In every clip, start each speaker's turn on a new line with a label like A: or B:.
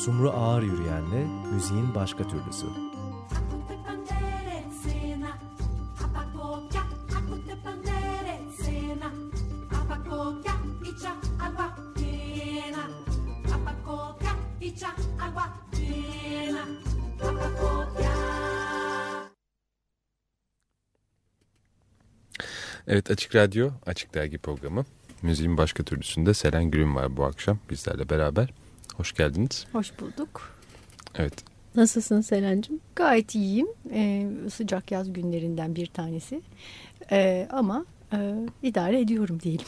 A: Sumru Ağır Yürüyen'le müziğin başka türlüsü.
B: Evet Açık Radyo, Açık Dergi programı. Müziğin başka türlüsünde Selen Gülüm var bu akşam bizlerle beraber. Hoş geldiniz.
C: Hoş bulduk.
B: Evet.
C: Nasılsın Selen'cim? Gayet iyiyim. Ee, sıcak yaz günlerinden bir tanesi. Ee, ama e, idare ediyorum diyelim.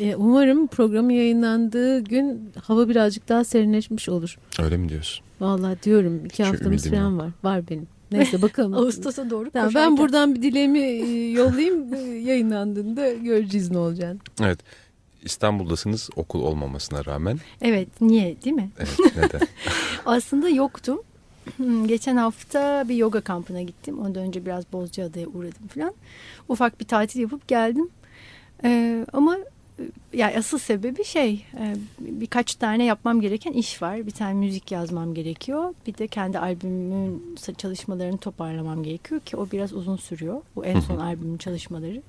D: Ee, umarım programı yayınlandığı gün hava birazcık daha serinleşmiş olur.
B: Öyle mi diyorsun?
D: Vallahi diyorum iki Şu haftamız falan var. Var benim. Neyse bakalım.
C: Ağustos'a doğru
D: tamam, Ben buradan bir dileğimi e, yollayayım. E, yayınlandığında göreceğiz ne olacağını.
B: Evet. İstanbul'dasınız okul olmamasına rağmen.
C: Evet niye değil mi?
B: Evet neden?
C: Aslında yoktum. Hmm, geçen hafta bir yoga kampına gittim. Ondan önce biraz Bozcaada'ya uğradım falan. Ufak bir tatil yapıp geldim. Ee, ama yani asıl sebebi şey e, birkaç tane yapmam gereken iş var. Bir tane müzik yazmam gerekiyor. Bir de kendi albümümün çalışmalarını toparlamam gerekiyor ki o biraz uzun sürüyor. Bu en son albümün çalışmaları.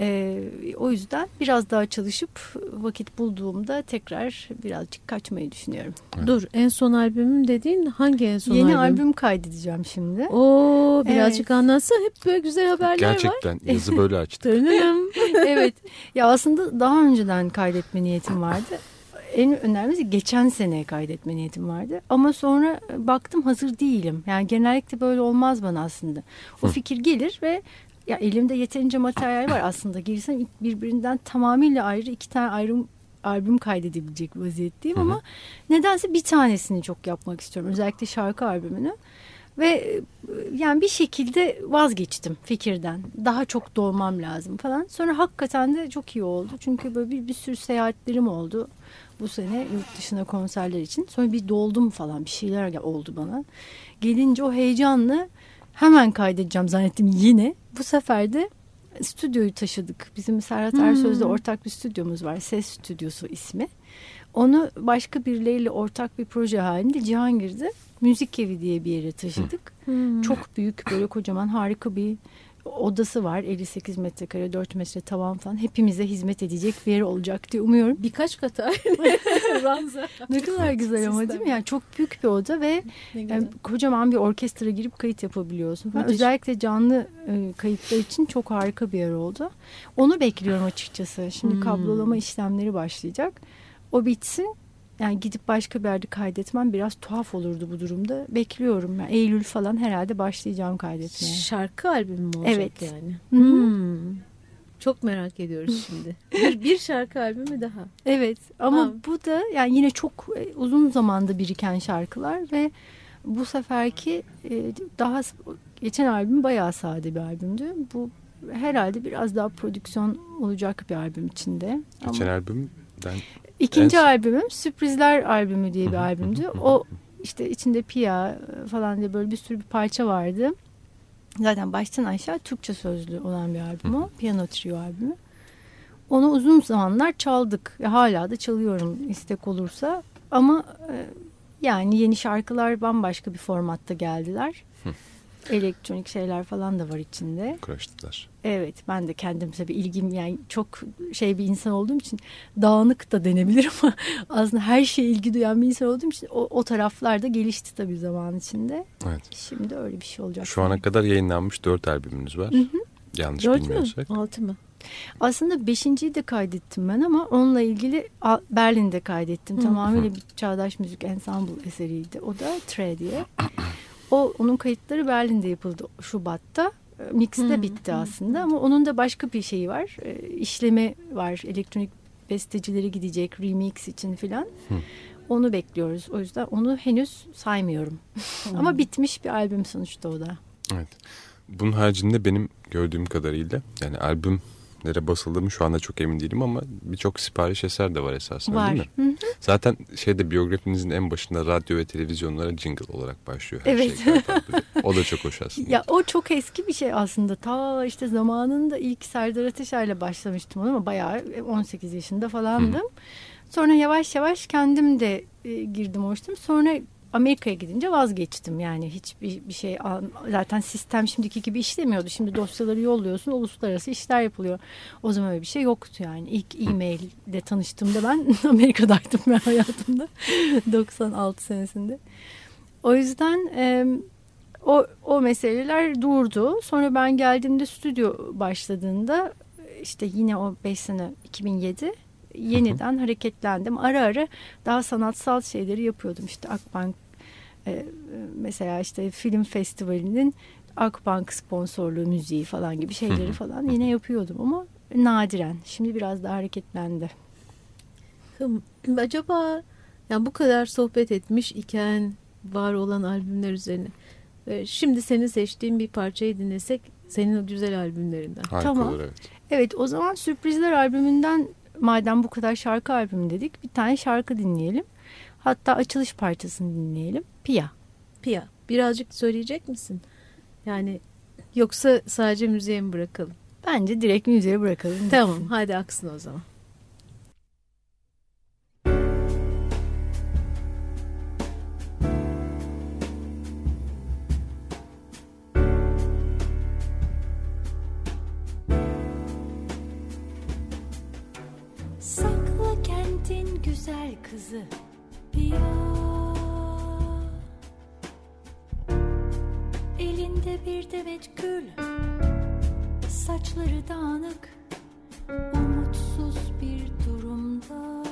C: E, o yüzden biraz daha çalışıp vakit bulduğumda tekrar birazcık kaçmayı düşünüyorum.
D: Evet. Dur en son albümüm dediğin hangi en son
C: Yeni
D: albüm?
C: albüm kaydedeceğim şimdi.
D: Oo birazcık evet. anlatsa hep böyle güzel haberler
B: Gerçekten, var.
D: Gerçekten
B: yazı böyle açtık.
C: evet ya aslında daha önceden kaydetme niyetim vardı. En önemlisi geçen sene kaydetme niyetim vardı. Ama sonra baktım hazır değilim. Yani genellikle böyle olmaz bana aslında. O fikir gelir ve ya elimde yeterince materyal var aslında. Girsem birbirinden tamamıyla ayrı iki tane ayrım albüm kaydedebilecek vaziyetteyim ama nedense bir tanesini çok yapmak istiyorum. Özellikle şarkı albümünü. Ve e, yani bir şekilde vazgeçtim fikirden. Daha çok dolmam lazım falan. Sonra hakikaten de çok iyi oldu. Çünkü böyle bir, bir sürü seyahatlerim oldu bu sene yurt dışına konserler için. Sonra bir doldum falan bir şeyler oldu bana. Gelince o heyecanla hemen kaydedeceğim zannettim yine. Bu sefer de stüdyoyu taşıdık. Bizim Serhat hmm. Ersöz'de ortak bir stüdyomuz var. Ses Stüdyosu ismi. Onu başka birileriyle ortak bir proje halinde Cihangir'de Müzik Evi diye bir yere taşıdık. Hmm. Çok büyük böyle kocaman harika bir odası var. 58 metrekare 4 metre tavan falan. Hepimize hizmet edecek bir yer olacak diye umuyorum.
D: Birkaç kata.
C: ne kadar güzel ama değil mi? Yani çok büyük bir oda ve yani kocaman bir orkestra girip kayıt yapabiliyorsun. Falan. Özellikle canlı e, kayıtlar için çok harika bir yer oldu. Onu bekliyorum açıkçası. Şimdi hmm. kablolama işlemleri başlayacak. O bitsin yani gidip başka bir yerde kaydetmem biraz tuhaf olurdu bu durumda. Bekliyorum. Yani Eylül falan herhalde başlayacağım kaydetmeye.
D: Şarkı albümü mü olacak
C: evet.
D: yani? Hmm. Çok merak ediyoruz şimdi. bir, bir şarkı albümü daha.
C: Evet ama ha. bu da yani yine çok e, uzun zamanda biriken şarkılar ve bu seferki e, daha geçen albüm bayağı sade bir albümdü. Bu herhalde biraz daha prodüksiyon olacak bir albüm içinde.
B: Geçen ama... albümden
C: İkinci en... albümüm Sürprizler albümü diye bir albümdü. O işte içinde Pia falan diye böyle bir sürü bir parça vardı. Zaten baştan aşağı Türkçe sözlü olan bir albüm o. Piyano trio albümü. Onu uzun zamanlar çaldık. Hala da çalıyorum istek olursa. Ama e, yani yeni şarkılar bambaşka bir formatta geldiler elektronik şeyler falan da var içinde.
B: Karıştılar.
C: Evet ben de kendim tabii ilgim yani çok şey bir insan olduğum için dağınık da denebilir ama aslında her şeye ilgi duyan bir insan olduğum için o, o taraflar da gelişti tabii zaman içinde.
B: Evet.
C: Şimdi öyle bir şey olacak.
B: Şu ana kadar yayınlanmış dört albümünüz var. Hı hı. Yanlış Dört bilmiyorsak.
D: Mü? Altı mı?
C: Aslında beşinciyi de kaydettim ben ama onunla ilgili Berlin'de kaydettim. Tamamıyla bir çağdaş müzik ensemble eseriydi. O da Tre diye. O onun kayıtları Berlin'de yapıldı Şubat'ta. Mix'te hmm. bitti aslında ama onun da başka bir şeyi var. E, işleme var. Elektronik bestecileri gidecek remix için filan. Onu bekliyoruz. O yüzden onu henüz saymıyorum. ama bitmiş bir albüm sonuçta o da.
B: Evet. Bunun haricinde benim gördüğüm kadarıyla yani albüm nere basıldı mı şu anda çok emin değilim ama birçok sipariş eser de var esasında
C: var.
B: değil mi? Hı hı. Zaten şeyde biyografinizin en başında radyo ve televizyonlara jingle olarak başlıyor her
C: evet.
B: şey. o da çok hoş aslında.
C: Ya o çok eski bir şey aslında. Ta işte zamanında ilk Serdar Ateşer'le başlamıştım onu ama bayağı 18 yaşında falandım. Hı.
E: Sonra yavaş yavaş kendim de e, girdim o işlem. Sonra Amerika'ya gidince vazgeçtim. Yani hiçbir bir şey zaten sistem şimdiki gibi işlemiyordu. Şimdi dosyaları yolluyorsun, uluslararası işler yapılıyor. O zaman öyle bir şey yoktu yani. İlk e-mailde tanıştığımda ben Amerika'daydım ben hayatımda 96 senesinde. O yüzden e, o, o meseleler durdu. Sonra ben geldiğimde stüdyo başladığında işte yine o 5 sene 2007 yeniden hareketlendim. Ara ara daha sanatsal şeyleri yapıyordum. İşte Akbank mesela işte film festivalinin Akbank sponsorluğu müziği falan gibi şeyleri falan yine yapıyordum ama nadiren. Şimdi biraz daha hareketlendi.
D: Acaba yani bu kadar sohbet etmiş iken var olan albümler üzerine. Şimdi senin seçtiğin bir parçayı dinlesek senin o güzel albümlerinden.
B: Harika tamam. olur evet.
E: Evet o zaman Sürprizler albümünden madem bu kadar şarkı albümü dedik bir tane şarkı dinleyelim. Hatta açılış parçasını dinleyelim. Pia.
D: Pia. Birazcık söyleyecek misin? Yani yoksa sadece müziğe mi bırakalım?
E: Bence direkt müziğe bırakalım.
D: Tamam hadi aksın o zaman.
C: kızı Pia Elinde bir demet gül Saçları dağınık Umutsuz bir durumda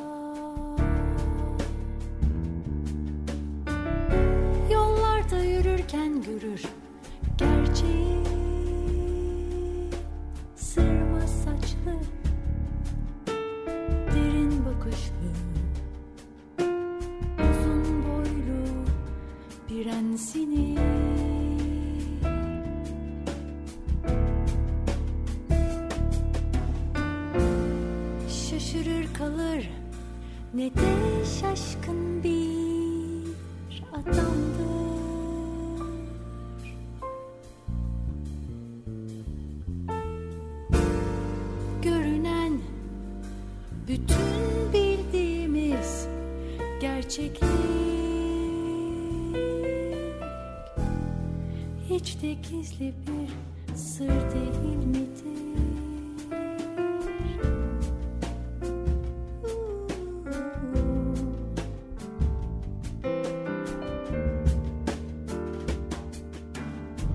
C: de gizli bir sır değil midir?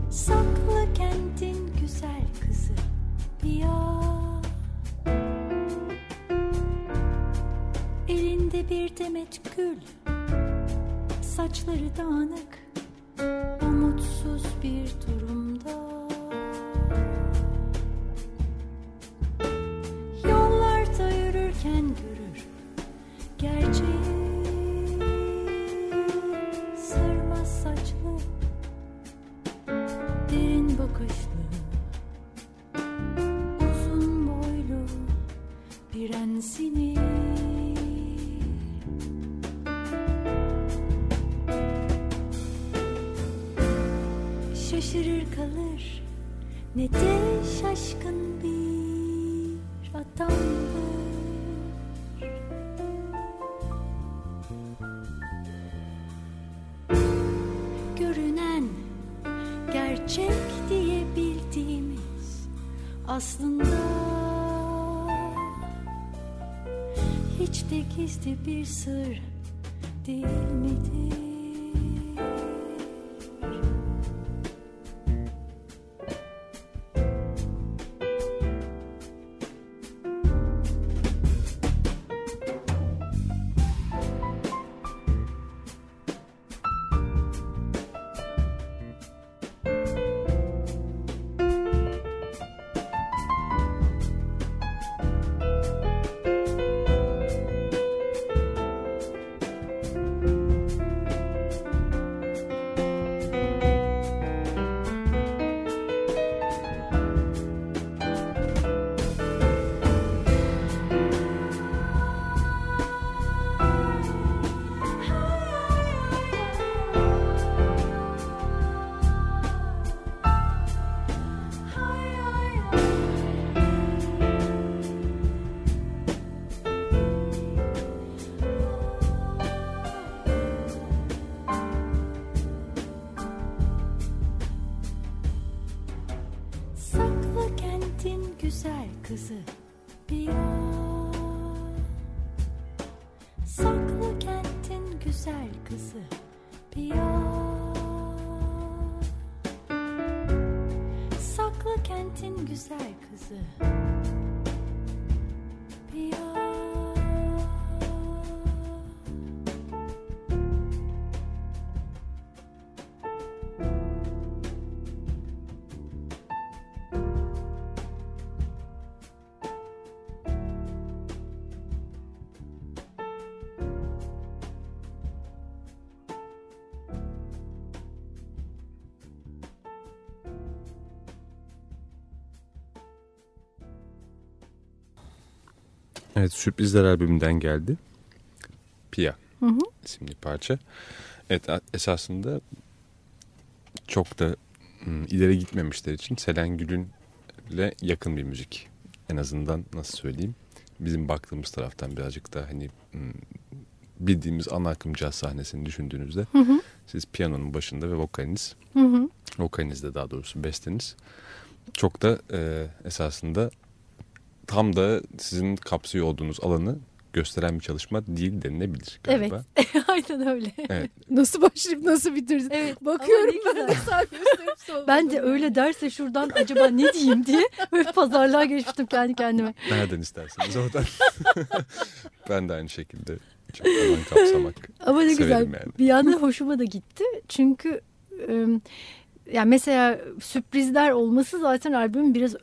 C: Saklı kentin güzel kızı Pia Elinde bir demet gül Saçları dağınık prensini şaşırır kalır ne de şaşkın bir adamdır. Gizli bir sır değil midir?
F: Kızı Pia Saklı kentin güzel kızı. Pia Saklı kentin güzel kızı. Pia
B: Evet Sürprizler albümünden geldi. Pia
C: Hı hı.
B: isimli parça. Evet esasında çok da ileri gitmemişler için Selen Gül'ünle yakın bir müzik. En azından nasıl söyleyeyim. Bizim baktığımız taraftan birazcık da hani bildiğimiz ana akım caz sahnesini düşündüğünüzde
C: Hı hı.
B: siz piyanonun başında ve vokaliniz,
C: Hı hı.
B: vokalinizde daha doğrusu besteniz çok da e, esasında tam da sizin kapsıyor olduğunuz alanı gösteren bir çalışma değil denilebilir galiba.
C: Aynen öyle.
B: Evet.
D: Nasıl başlayıp nasıl bitirdin?
C: Evet.
D: Bakıyorum ben de sol
C: Ben de öyle derse şuradan acaba ne diyeyim diye böyle pazarlığa geçtim kendi kendime.
B: Nereden isterseniz oradan. ben de aynı şekilde çok alan kapsamak
C: Ama ne güzel.
B: yani.
C: Bir yandan hoşuma da gitti. Çünkü e, yani mesela sürprizler olması zaten albümün biraz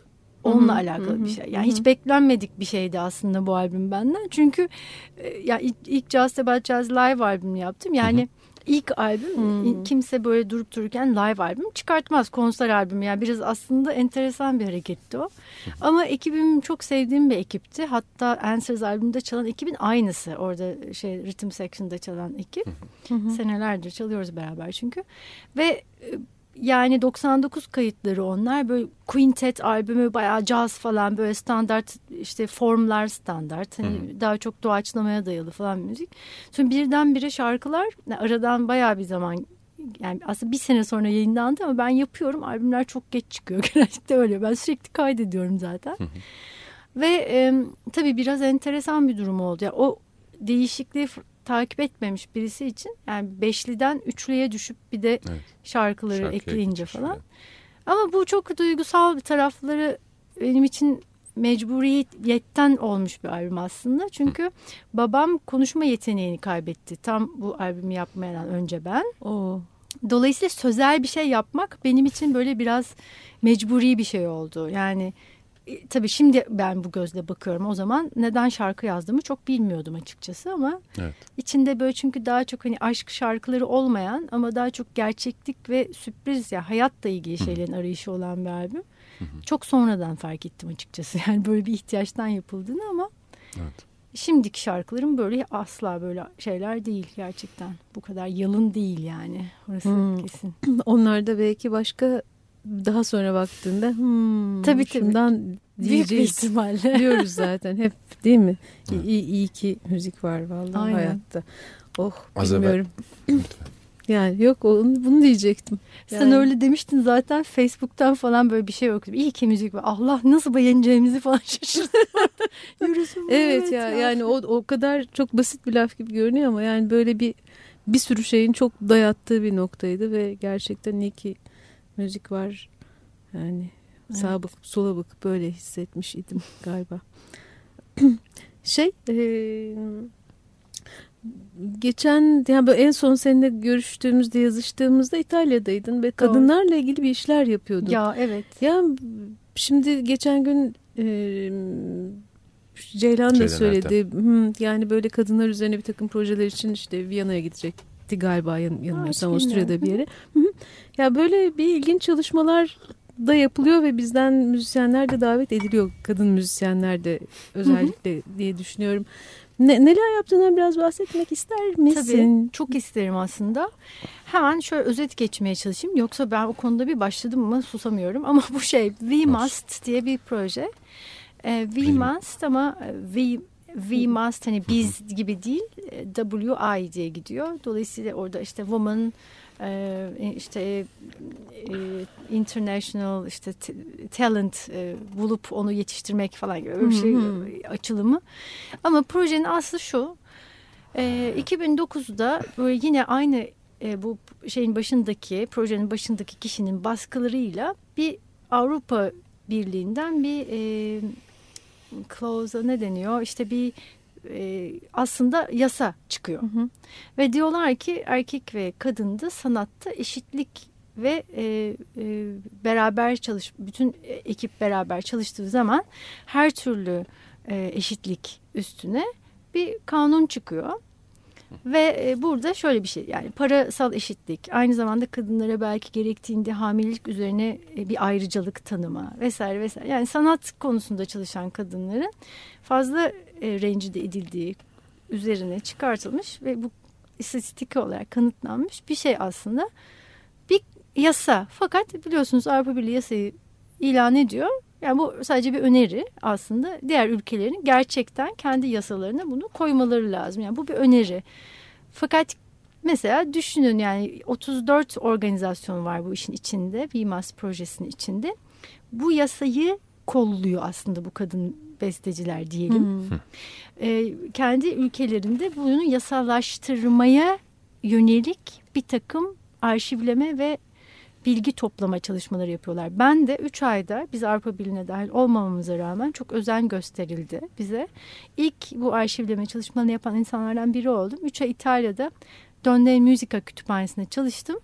C: onunla
D: Hı hı,
C: alakalı
D: hı hı,
C: bir şey. Yani
D: hı
C: hiç beklenmedik bir şeydi aslında bu albüm benden. Çünkü e, ya ilk, ilk Just About Jazz live albümünü yaptım. Yani ilk albüm
D: hı.
C: kimse böyle durup dururken live albüm çıkartmaz konser albümü. Yani biraz aslında enteresan bir hareketti o. Ama ekibim çok sevdiğim bir ekipti. Hatta Answers albümünde çalan ekibin aynısı. Orada şey Rhythm Section'da çalan ekip. Senelerdir çalıyoruz beraber çünkü. Ve e, yani 99 kayıtları onlar. Böyle quintet albümü bayağı caz falan böyle standart işte formlar standart. Hani daha çok doğaçlamaya dayalı falan müzik. Sonra birdenbire şarkılar aradan bayağı bir zaman yani aslında bir sene sonra yayınlandı ama ben yapıyorum. Albümler çok geç çıkıyor. Genellikle öyle. Ben sürekli kaydediyorum zaten. Ve e, tabii biraz enteresan bir durum oldu. Yani o değişikliği takip etmemiş birisi için yani beşliden üçlüye düşüp bir de
B: Evet.
C: şarkıları
B: Şarkıya
C: ekleyince falan.
B: evet.
C: Ama bu çok duygusal bir tarafları benim için mecburiyetten olmuş bir albüm aslında. Çünkü babam konuşma yeteneğini kaybetti. Tam bu albümü yapmadan önce ben.
D: Oo.
C: Dolayısıyla sözel bir şey yapmak benim için böyle biraz mecburi bir şey oldu. Yani e, tabii şimdi ben bu gözle bakıyorum. O zaman neden şarkı yazdığımı çok bilmiyordum açıkçası ama
B: Evet.
C: içinde böyle çünkü daha çok hani aşk şarkıları olmayan ama daha çok gerçeklik ve sürpriz ya hayatla ilgili şeylerin arayışı olan bir albüm. Çok sonradan fark ettim açıkçası. Yani böyle bir ihtiyaçtan yapıldığını ama
B: Evet.
C: şimdiki şarkılarım böyle asla böyle şeyler değil gerçekten. Bu kadar yalın değil yani. Orası
D: Hmm.
C: kesin.
D: Onlar da belki başka daha sonra baktığında hmm,
C: Tabii, tabii.
D: şundan
C: Büyük bir ihtimalle.
D: Diyoruz zaten hep değil mi?
B: Evet.
D: İyi, iyi ki müzik var vallahi
C: Aynen.
D: hayatta. Oh
B: Az
D: bilmiyorum. Yani yok onu, bunu diyecektim.
C: Sen
D: Yani-
C: öyle demiştin zaten Facebook'tan falan böyle bir şey okudum. İyi ki müzik var. Allah nasıl beğeneceğimizi falan şaşırdım. Yürüsün.
D: Evet, ya, yani o o kadar çok basit bir laf gibi görünüyor ama yani böyle bir bir sürü şeyin çok dayattığı bir noktaydı ve gerçekten iyi ki müzik var. Yani sağa bakıp sola bakıp böyle hissetmiş idim galiba. şey e, geçen yani en son seninle görüştüğümüzde yazıştığımızda İtalya'daydın ve kadınlarla ilgili bir işler yapıyordun.
C: Ya evet.
D: Ya şimdi geçen gün e, Ceylan da
B: Ceylan
D: söyledi. Hmm, yani böyle kadınlar üzerine bir takım projeler için işte Viyana'ya gidecekti galiba yan, yanılmıyorsam Avusturya'da bir yere. Ya böyle bir ilginç çalışmalar da yapılıyor ve bizden müzisyenler de davet ediliyor. Kadın müzisyenler de özellikle diye düşünüyorum. Ne, neler yaptığından biraz bahsetmek ister misin?
C: Tabii çok isterim aslında. Hemen şöyle özet geçmeye çalışayım. Yoksa ben o konuda bir başladım mı susamıyorum. Ama bu şey We Must diye bir proje. Ee, We. Must ama e, We We Must hani biz gibi değil WI diye gidiyor. Dolayısıyla orada işte woman, e, işte e, international işte talent e, bulup onu yetiştirmek falan gibi bir şey açılımı. Ama projenin aslı şu. E, 2009'da böyle yine aynı bu şeyin başındaki projenin başındaki kişinin baskılarıyla bir Avrupa Birliği'nden bir e, clause ne deniyor? İşte bir e, aslında yasa çıkıyor.
D: Hı hı.
C: Ve diyorlar ki erkek ve kadında sanatta eşitlik ve e, e, beraber çalış bütün ekip beraber çalıştığı zaman her türlü e, eşitlik üstüne bir kanun çıkıyor. Ve e, burada şöyle bir şey yani parasal eşitlik aynı zamanda kadınlara belki gerektiğinde hamilelik üzerine e, bir ayrıcalık tanıma vesaire vesaire. Yani sanat konusunda çalışan kadınların fazla e, rencide edildiği üzerine çıkartılmış ve bu istatistik olarak kanıtlanmış bir şey aslında. Bir yasa fakat biliyorsunuz Avrupa Birliği yasayı ilan ediyor. Yani bu sadece bir öneri aslında. Diğer ülkelerin gerçekten kendi yasalarına bunu koymaları lazım. Yani bu bir öneri. Fakat mesela düşünün yani 34 organizasyon var bu işin içinde. BİMAS projesinin içinde. Bu yasayı kolluyor aslında bu kadın besteciler diyelim.
D: Hı.
C: Ee, kendi ülkelerinde bunu yasalaştırmaya yönelik bir takım arşivleme ve bilgi toplama çalışmaları yapıyorlar. Ben de 3 ayda biz Avrupa Birliği'ne dahil olmamamıza rağmen çok özen gösterildi bize. İlk bu arşivleme çalışmalarını yapan insanlardan biri oldum. 3 ay İtalya'da Donne Musica kütüphanesinde çalıştım.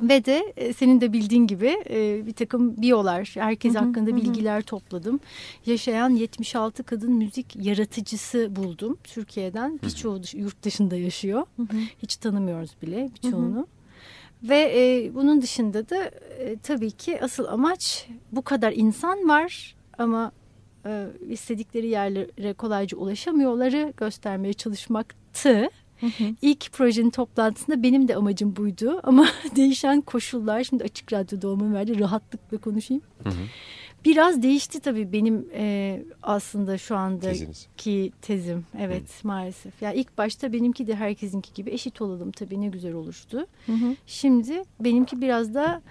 C: Ve de e, senin de bildiğin gibi e, bir takım biyolar, herkes
D: Hı hı,
C: hakkında
D: hı
C: bilgiler topladım. Yaşayan 76 kadın müzik yaratıcısı buldum Türkiye'den. Birçoğu yurt dışında yaşıyor.
D: Hı hı.
C: Hiç tanımıyoruz bile birçoğunu. Ve e, bunun dışında da e, tabii ki asıl amaç bu kadar insan var ama e, istedikleri yerlere kolayca ulaşamıyorları göstermeye çalışmaktı.
D: Hı hı.
C: İlk projenin toplantısında benim de amacım buydu ama değişen koşullar şimdi açık radyoda olmamı verdi rahatlıkla konuşayım.
B: Hı hı.
C: Biraz değişti tabii benim e, aslında şu andaki
B: Teziniz.
C: tezim. Evet maalesef. Ya ilk başta benimki de herkesinki gibi eşit olalım tabii ne güzel oluştu.
D: Hı hı.
C: Şimdi benimki biraz da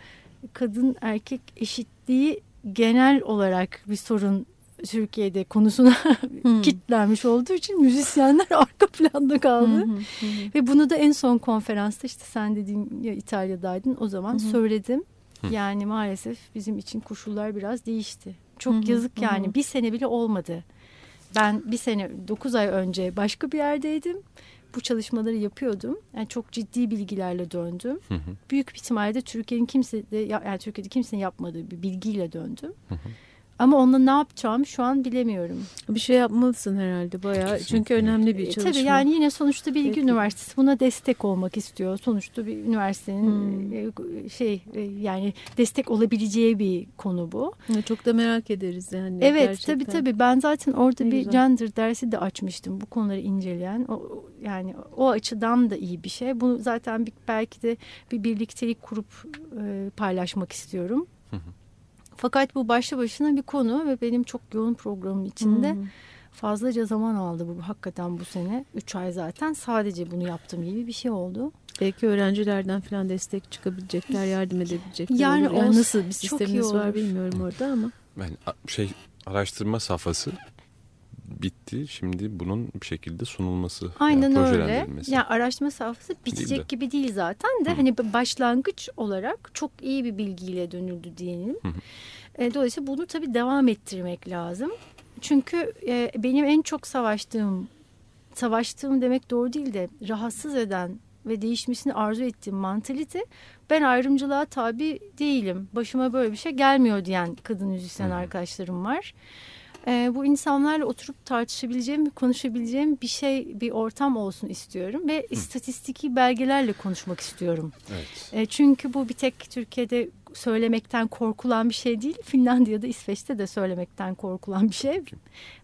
C: kadın erkek eşitliği genel olarak bir sorun Türkiye'de konusuna
D: Hmm.
C: kitlenmiş olduğu için müzisyenler arka planda kaldı.
D: Hı hı, hı hı.
C: Ve bunu da en son konferansta işte sen dediğin ya İtalya'daydın o zaman
D: Hı hı.
C: söyledim.
B: Hı.
C: Yani maalesef bizim için koşullar biraz değişti. Çok
D: Hı hı,
C: yazık yani
D: hı.
C: bir sene bile olmadı. Ben bir sene 9 ay önce başka bir yerdeydim. Bu çalışmaları yapıyordum. Yani çok ciddi bilgilerle döndüm.
B: Hı hı.
C: Büyük bir ihtimalle Türkiye'nin kimse de yani Türkiye'de kimsenin yapmadığı bir bilgiyle döndüm.
B: Hı hı.
C: Ama onunla ne yapacağımı şu an bilemiyorum.
D: Bir şey yapmalısın herhalde bayağı.
B: Kesinlikle.
D: Çünkü önemli bir
C: E,
D: çalışma.
C: Tabii yani yine sonuçta Bilgi
D: Peki.
C: Üniversitesi buna destek olmak istiyor. Sonuçta bir üniversitenin
D: Hmm.
C: e, şey e, yani destek olabileceği bir konu bu.
D: Çok da merak ederiz yani.
C: Evet
D: gerçekten.
C: tabii tabii ben zaten orada
D: Ne
C: bir
D: güzel.
C: gender dersi de açmıştım bu konuları inceleyen. O, o- yani o açıdan da iyi bir şey. Bunu zaten bir, belki de bir birliktelik kurup e, paylaşmak istiyorum.
B: Hı hı.
C: Fakat bu başlı başına bir konu ve benim çok yoğun programım içinde
D: hı.
C: fazlaca zaman aldı bu hakikaten bu sene. Üç ay zaten sadece bunu yaptığım gibi bir şey oldu.
D: Belki öğrencilerden falan destek çıkabilecekler, yardım edebilecekler
C: Yani.
D: Yani
C: olsa
D: nasıl bir sisteminiz var bilmiyorum orada ama.
B: A- şey araştırma safhası bitti. Şimdi bunun bir şekilde sunulması,
C: Aynen
B: yani
C: öyle. Yani araştırma safhası bitecek
B: Değil de.
C: gibi değil zaten de
B: Hı.
C: hani başlangıç olarak çok iyi bir bilgiyle dönüldü diyelim.
B: Hı.
C: E, dolayısıyla bunu tabii devam ettirmek lazım. Çünkü e, benim en çok savaştığım, savaştığım demek doğru değil de rahatsız eden ve değişmesini arzu ettiğim mantalite ben ayrımcılığa tabi değilim. Başıma böyle bir şey gelmiyor diyen kadın müzisyen arkadaşlarım var. E, bu insanlarla oturup tartışabileceğim, konuşabileceğim bir şey, bir ortam olsun istiyorum ve istatistiki belgelerle konuşmak istiyorum.
B: Evet.
C: E, çünkü bu bir tek Türkiye'de söylemekten korkulan bir şey değil. Finlandiya'da, İsveç'te de söylemekten korkulan bir şey.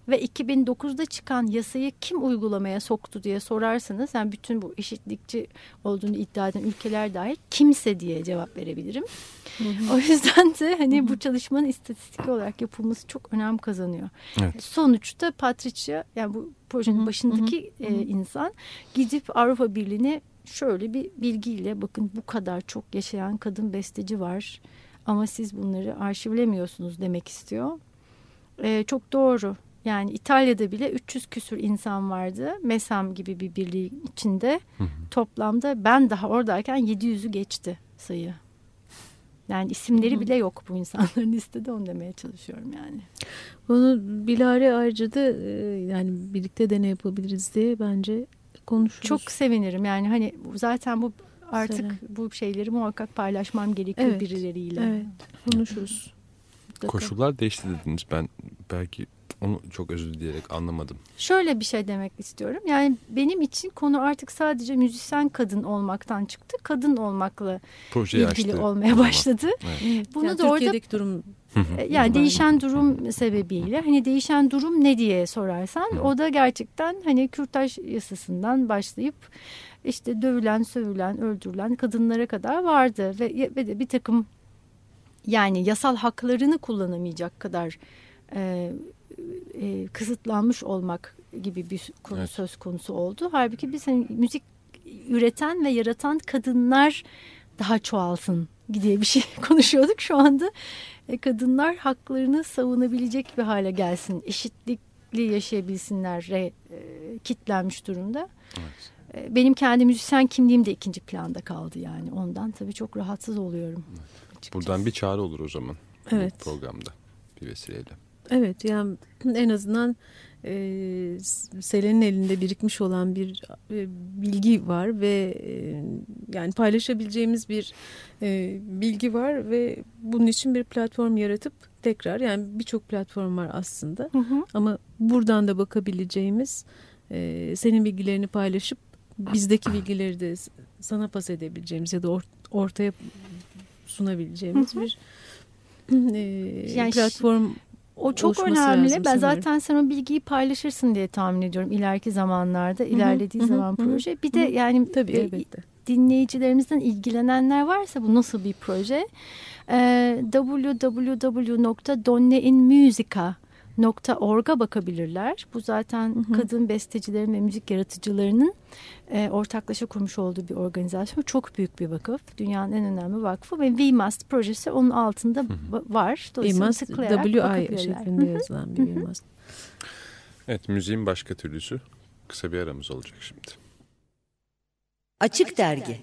C: Ve 2009'da çıkan yasayı kim uygulamaya soktu diye sorarsanız, yani bütün bu eşitlikçi olduğunu iddia eden ülkeler dahil kimse diye cevap verebilirim. O yüzden de hani bu çalışmanın istatistik olarak yapılması çok önem kazanıyor.
B: Evet.
C: Sonuçta Patricia yani bu projenin başındaki e, insan gidip Avrupa Birliği'ne şöyle bir bilgiyle bakın bu kadar çok yaşayan kadın besteci var ama siz bunları arşivlemiyorsunuz demek istiyor. Ee, çok doğru. Yani İtalya'da bile 300 küsür insan vardı. MESAM gibi bir birliğin içinde. Toplamda ben daha oradayken 700'ü geçti sayı. Yani isimleri bile yok bu insanların listede onu demeye çalışıyorum yani.
D: Onu Bilare ayrıca da e, yani birlikte de ne yapabiliriz diye bence konuşuruz.
C: Çok sevinirim yani hani zaten bu artık
D: Seren.
C: bu şeyleri muhakkak paylaşmam gerekiyor
D: Evet,
C: birileriyle.
D: Evet konuşuruz. Mutlaka.
B: Koşullar değişti dediniz. Ben belki onu çok özür dileyerek anlamadım.
C: Şöyle bir şey demek istiyorum. Yani benim için konu artık sadece müzisyen kadın olmaktan çıktı. Kadın olmakla
B: Projeyi
C: ilgili
B: açtı.
C: olmaya başladı.
B: Evet.
C: Bunu
D: Yani
C: da orada
D: Türkiye'deki durum
C: E, Yani değişen durum sebebiyle hani değişen durum ne diye sorarsan o da gerçekten hani kürtaj yasasından başlayıp işte dövülen, sövülen, öldürülen kadınlara kadar vardı ve, ve de bir takım yani yasal haklarını kullanamayacak kadar e, e, kısıtlanmış olmak gibi bir konu
B: Evet.
C: söz konusu oldu. Halbuki biz hani müzik üreten ve yaratan kadınlar daha çoğalsın diye bir şey konuşuyorduk şu anda. E, kadınlar haklarını savunabilecek bir hale gelsin, eşitlikli yaşayabilsinler e, kitlenmiş durumda.
B: Evet.
C: E, benim kendi müzisyen kimliğim de ikinci planda kaldı yani. Ondan tabii çok rahatsız oluyorum. açıkçası.
B: Buradan bir çağrı olur o zaman.
D: Evet.
B: Bu programda bir vesileyle.
D: Evet yani en azından e, Selen'in elinde birikmiş olan bir e, bilgi var ve e, yani paylaşabileceğimiz bir e, bilgi var ve bunun için bir platform yaratıp tekrar yani birçok platform var aslında
C: Hı hı.
D: ama buradan da bakabileceğimiz e, senin bilgilerini paylaşıp bizdeki bilgileri de sana pas edebileceğimiz ya da or- ortaya sunabileceğimiz
C: Hı hı.
D: bir e,
C: Yani
D: platform
C: O çok önemli. ben
D: sanıyorum.
C: zaten sen o bilgiyi paylaşırsın diye tahmin ediyorum ileriki zamanlarda, ilerlediği
D: hı hı,
C: zaman
D: hı
C: proje. Bir de
D: hı
C: yani
D: Tabii
C: e,
D: elbette.
C: dinleyicilerimizden ilgilenenler varsa bu nasıl bir proje? Ee, www.donneinmusica.org'a bakabilirler. Bu zaten
D: Hı hı.
C: kadın bestecilerin ve müzik yaratıcılarının e, ortaklaşa kurmuş olduğu bir organizasyon. Çok büyük bir vakıf. Dünyanın en önemli vakfı ve We Must projesi onun altında va- var. Dolayısıyla
D: Must WI şeklinde yazılan bir Must.
B: Evet müziğin başka türlüsü. Kısa bir aramız olacak şimdi.
G: Açık Dergi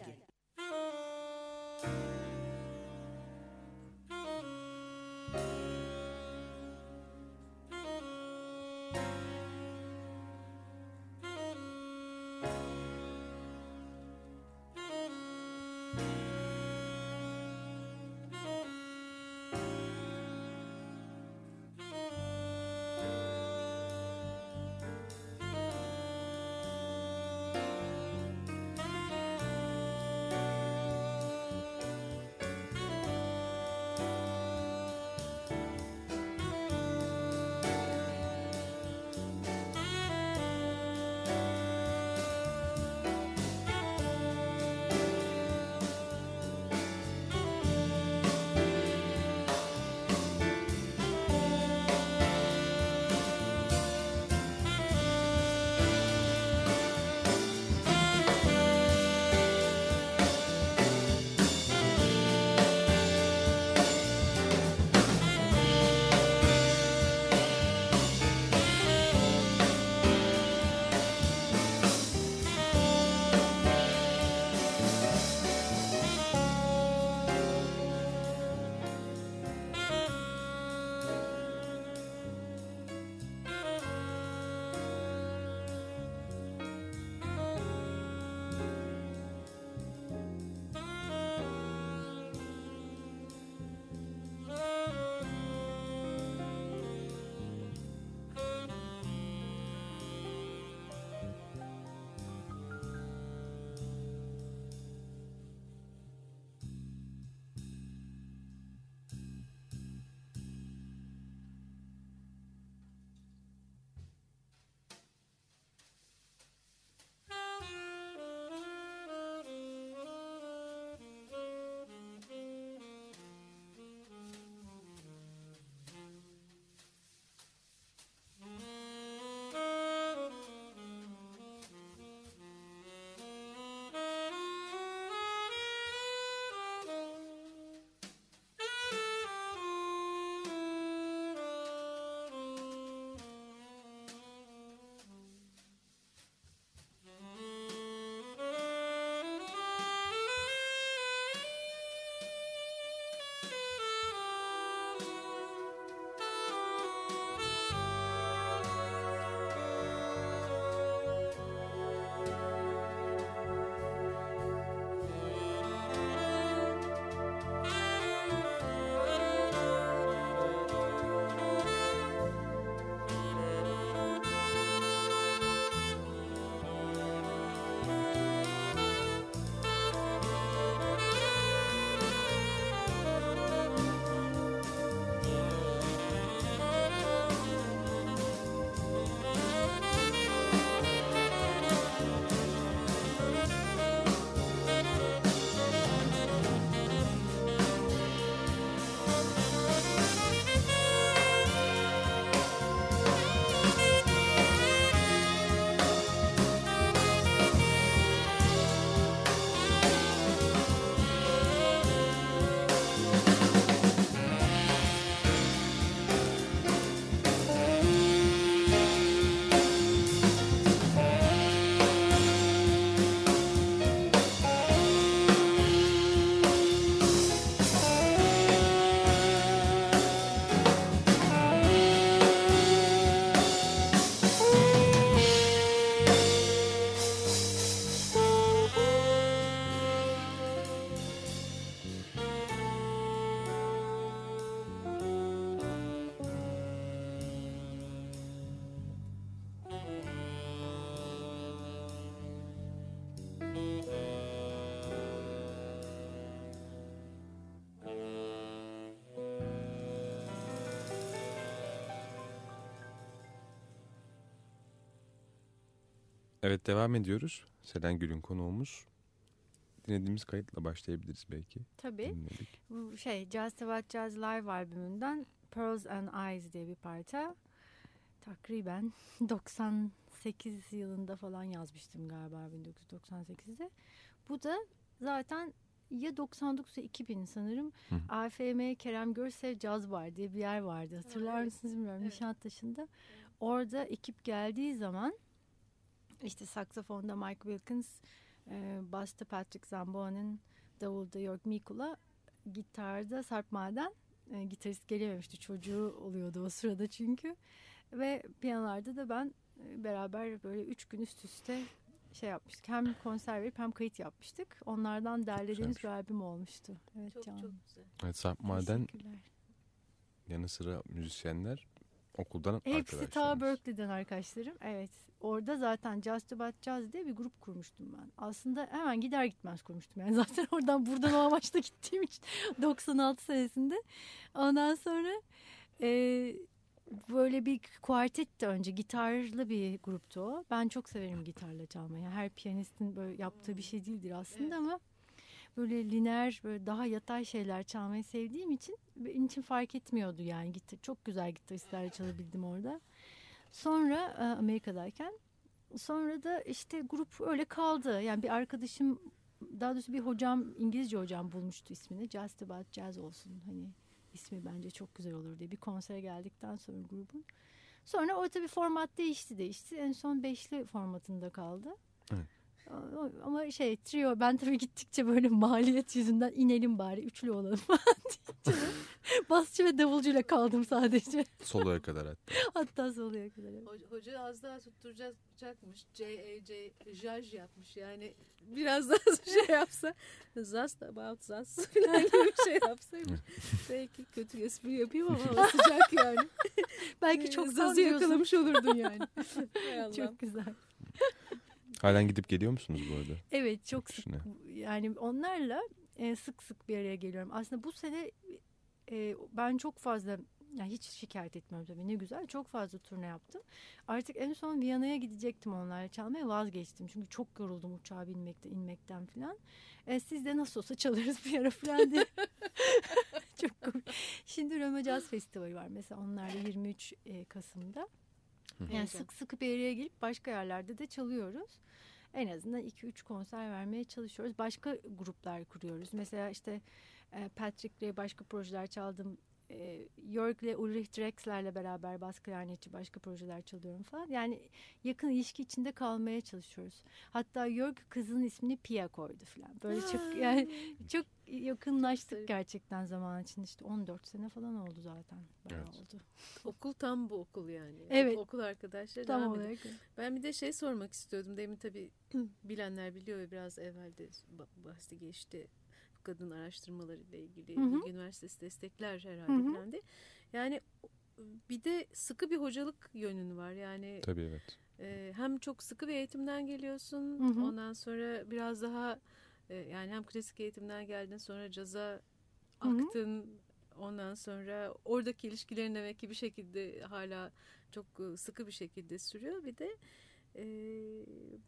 B: Evet devam ediyoruz. Selen Gül'ün konuğumuz. Dinlediğimiz kayıtla başlayabiliriz belki.
C: Tabii.
B: Dinledik.
C: Bu şey Just About Jazz Live albümünden Pearls and Eyes diye bir parça. Takriben 98 yılında falan yazmıştım galiba 1998'de. Bu da zaten ya 99 ya 2000 sanırım
B: Hı.
C: AFM Kerem Görsev Caz Bar diye bir yer vardı. Hatırlar
D: evet.
C: mısınız bilmiyorum
D: Evet.
C: Nişantaşı'nda. Orada ekip geldiği zaman işte saksafonda Mike Wilkins, e, basta Patrick Zamboa'nın, davulda York Mikula, gitarda Sarp Maden. E, gitarist gelememişti çocuğu oluyordu o sırada çünkü. Ve piyanolarda da ben e, beraber böyle üç gün üst üste şey yapmıştık. Hem konser verip hem kayıt yapmıştık. Onlardan derlediğimiz bir albüm olmuştu. Evet
D: Çok
C: Can.
D: çok güzel.
B: Evet Sarp Maden yanı sıra müzisyenler okuldan
C: Hepsi ta
B: arkadaşlarımız.
C: Berkeley'den arkadaşlarım. Evet. Orada zaten Just About Jazz diye bir grup kurmuştum ben. Aslında hemen gider gitmez kurmuştum. Yani zaten oradan buradan o amaçla gittiğim için 96 senesinde. Ondan sonra e, böyle bir kuartet de önce gitarlı bir gruptu o. Ben çok severim gitarla çalmayı. Her piyanistin böyle yaptığı bir şey değildir aslında ama böyle lineer böyle daha yatay şeyler çalmayı sevdiğim için benim için fark etmiyordu yani gitar çok güzel gitaristlerle çalabildim orada. Sonra e, Amerika'dayken sonra da işte grup öyle kaldı. Yani bir arkadaşım daha doğrusu bir hocam İngilizce hocam bulmuştu ismini. Just About Jazz olsun hani ismi bence çok güzel olur diye bir konsere geldikten sonra grubun. Sonra o tabii format değişti değişti. En son beşli formatında kaldı.
B: Evet.
C: Ama şey trio ben tabii gittikçe böyle maliyet yüzünden inelim bari üçlü olalım basçı ve davulcuyla kaldım sadece.
B: Soloya kadar hatta.
C: Hatta soluya kadar. evet.
D: Hoca, az daha tutturacakmış. C, E, C, Jaj yapmış. Yani biraz daha şey yapsa. Zast about Zast falan gibi bir şey yapsaymış. Belki kötü espri yapayım ama sıcak yani.
C: Belki çok
D: Zazı yakalamış olurdun yani. Hay Allah.
C: Çok güzel.
B: Halen gidip geliyor musunuz bu arada?
C: Evet çok sık. Yani onlarla e, sık sık bir araya geliyorum. Aslında bu sene e, ben çok fazla yani hiç şikayet etmiyorum tabii ne güzel. Çok fazla turne yaptım. Artık en son Viyana'ya gidecektim onlarla çalmaya vazgeçtim. Çünkü çok yoruldum uçağa binmekte inmekten falan. E, siz de nasıl olsa çalarız bir ara falan diye. çok komik. Şimdi Roma Jazz Festivali var mesela onlarla 23 e, Kasım'da. Yani
D: Heyecan.
C: sık sık bir araya gelip başka yerlerde de çalıyoruz. En azından 2-3 konser vermeye çalışıyoruz. Başka gruplar kuruyoruz. Mesela işte e, Patrick'le başka projeler çaldım. E, Jörg'le Ulrich Drexler'le beraber bas klarnetçi başka projeler çalıyorum falan. Yani yakın ilişki içinde kalmaya çalışıyoruz. Hatta Jörg kızının ismini Pia koydu falan. Böyle çok yani çok yakınlaştık gerçekten zaman içinde. İşte 14 sene falan oldu zaten. Bayağı
B: Evet.
C: oldu.
D: Okul tam bu okul yani.
C: Evet.
D: Okul arkadaşları
C: Tam
D: devam
C: olarak.
D: Ben bir de şey sormak istiyordum. Demin tabii bilenler biliyor ve biraz evvel de ba- bahsi geçti. Kadın araştırmaları ile ilgili
C: Hı hı.
D: Üniversitesi destekler herhalde
C: Hı hı.
D: falan diye. Yani bir de sıkı bir hocalık yönün var. Yani
B: Tabii evet.
D: e, hem çok sıkı bir eğitimden geliyorsun.
C: Hı hı.
D: Ondan sonra biraz daha e, yani hem klasik eğitimden geldin sonra caza
C: Hı hı.
D: aktın. Ondan sonra oradaki ilişkilerin demek ki bir şekilde hala çok e, sıkı bir şekilde sürüyor. Bir de e,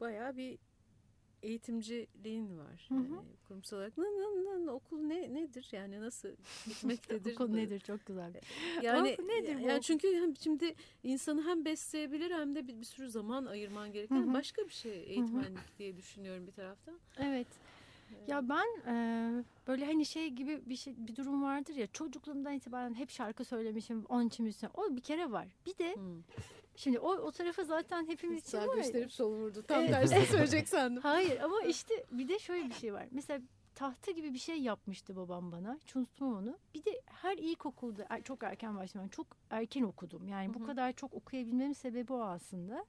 D: bayağı bir eğitimciliğin var.
C: Hı hı.
D: Yani kurumsal olarak. Nı, nı, nı, okul ne nedir? Yani nasıl gitmektedir?
C: Okul nedir çok güzel.
D: Yani
C: Okul nedir bu?
D: Yani çünkü hem şimdi insanı hem besleyebilir hem de bir, bir sürü zaman ayırman gereken
C: Hı hı.
D: başka bir şey eğitmenlik diye düşünüyorum bir taraftan.
C: Evet. Ya ben e, böyle hani şey gibi bir şey bir durum vardır ya çocukluğumdan itibaren hep şarkı söylemişim onun için müzisyen. O bir kere var. Bir de
D: Hmm.
C: Şimdi o o tarafı zaten hepimiz için
D: Sağ
C: var. ya.
D: gösterip sol vurdu. Tam tersini söyleyecek sandım.
C: Hayır ama işte bir de şöyle bir şey var. Mesela tahta gibi bir şey yapmıştı babam bana. Hiç unutmam onu. Bir de her ilkokulda er- çok erken başladım. Çok erken okudum. Yani bu kadar çok okuyabilmemin sebebi o aslında.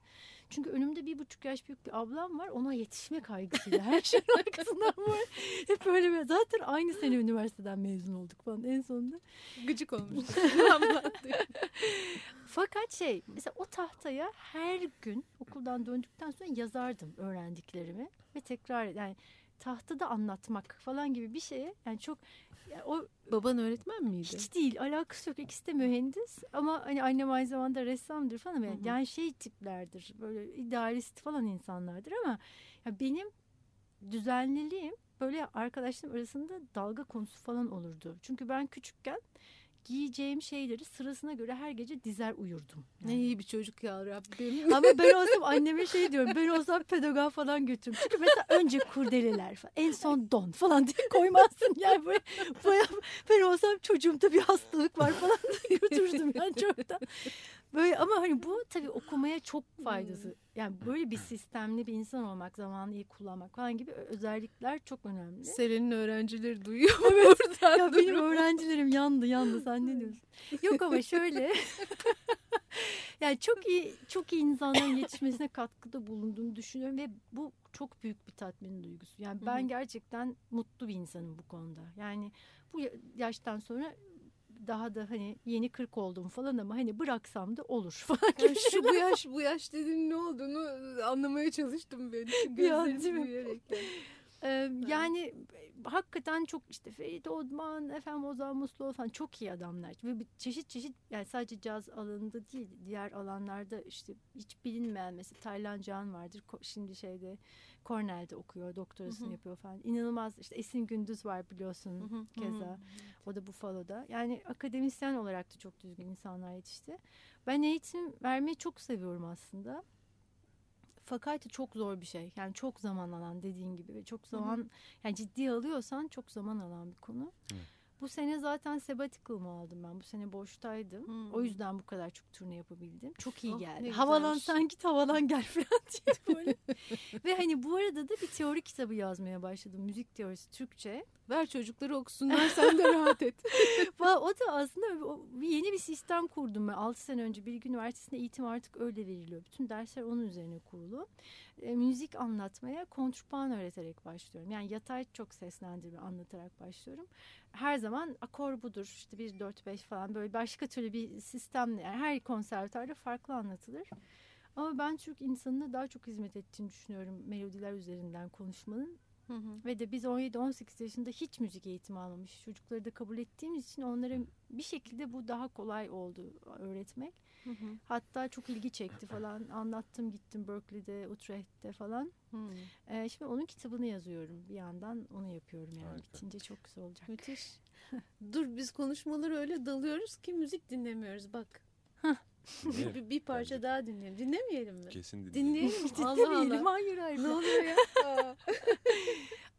C: Çünkü önümde bir buçuk yaş büyük bir ablam var. Ona yetişme kaygısıyla her şeyin arkasından var. Hep böyle bir- zaten aynı sene üniversiteden mezun olduk falan en sonunda.
D: Gıcık olmuştu.
C: Fakat şey mesela o tahtaya her gün okuldan döndükten sonra yazardım öğrendiklerimi ve tekrar yani tahtada anlatmak falan gibi bir şeye yani çok yani o
D: Baban öğretmen miydi?
C: hiç değil alakası yok ikisi de mühendis ama hani annem aynı zamanda ressamdır falan ama yani şey tiplerdir böyle idealist falan insanlardır ama ya benim düzenliliğim böyle arkadaşlarım arasında dalga konusu falan olurdu. Çünkü ben küçükken giyeceğim şeyleri sırasına göre her gece dizer uyurdum.
D: Ne
C: Yani.
D: iyi bir çocuk ya Rabbim.
C: Ama ben olsam anneme şey diyorum. Ben olsam pedagog falan götürürüm. Çünkü mesela önce kurdeleler falan. En son don falan diye koymazsın. Yani böyle, baya, ben olsam çocuğumda bir hastalık var falan diye götürürdüm yani çoktan. Böyle ama hani bu tabii okumaya çok faydası. Yani böyle bir sistemli bir insan olmak, zamanı iyi kullanmak falan gibi özellikler çok önemli.
D: Selen'in öğrencileri duyuyor mu buradan?
C: Ya benim öğrencilerim yandı yandı sen ne diyorsun? Yok ama şöyle. yani çok iyi çok iyi insanların yetişmesine katkıda bulunduğumu düşünüyorum ve bu çok büyük bir tatmin duygusu. Yani ben gerçekten mutlu bir insanım bu konuda. Yani bu ya- yaştan sonra daha da hani yeni 40 oldum falan ama hani bıraksam da olur falan
D: Yani şu bu yaş bu yaş dediğin ne olduğunu anlamaya çalıştım ben.
C: Ya,
D: Gözlerim
C: değil mi?
D: büyüyerek.
C: Ee, yani e, hakikaten çok işte Ferit Odman, efendim Ozan Musluoğlu falan çok iyi adamlar. Ve bir çeşit çeşit yani sadece caz alanında değil diğer alanlarda işte hiç bilinmeyen mesela Taylan Can vardır. Şimdi şeyde Cornell'de okuyor, doktorasını yapıyor falan. İnanılmaz işte Esin Gündüz var biliyorsun keza. O da Buffalo'da. Yani akademisyen olarak da çok düzgün insanlar yetişti. Ben eğitim vermeyi çok seviyorum aslında. Fakat çok zor bir şey. Yani çok zaman alan dediğin gibi ve çok zaman yani ciddiye alıyorsan çok zaman alan bir konu. Bu sene zaten sabbatical'ımı aldım ben. Bu sene boştaydım.
D: Hmm.
C: O yüzden bu kadar çok turne yapabildim. Çok iyi
D: Oh,
C: geldi. Havalan sen git havalan gel falan diye böyle. Ve hani bu arada da bir teori kitabı yazmaya başladım. Müzik teorisi Türkçe.
D: Ver çocukları okusunlar sen de rahat et.
C: O da aslında yeni bir sistem kurdum ben. 6 sene önce Bilgi Üniversitesi'nde eğitim artık öyle veriliyor. Bütün dersler onun üzerine kurulu. E, müzik anlatmaya kontrpuan öğreterek başlıyorum. Yani yatay çok seslendirme anlatarak başlıyorum. Her zaman akor budur işte 1 4 5 falan böyle başka türlü bir sistemle yani her konservatuarda farklı anlatılır. Ama ben Türk insanına daha çok hizmet ettiğini düşünüyorum melodiler üzerinden konuşmanın. Ve de biz 17-18 yaşında hiç müzik eğitimi almamış çocukları da kabul ettiğimiz için onlara bir şekilde bu daha kolay oldu öğretmek. Hatta çok ilgi çekti falan. Anlattım gittim Berkeley'de, Utrecht'te falan. Ee, şimdi onun kitabını yazıyorum. Bir yandan onu yapıyorum yani.
B: Harika.
C: Bitince çok güzel olacak.
D: Müthiş. Dur biz konuşmaları öyle dalıyoruz ki müzik dinlemiyoruz bak. Bir, bir parça
B: Bence.
D: daha dinleyelim. Dinlemeyelim mi?
B: Kesin dinleyelim.
D: Dinleyelim. Allah
C: Dinlemeyelim.
D: Allah.
C: Hayır hayır.
D: Ne oluyor ya?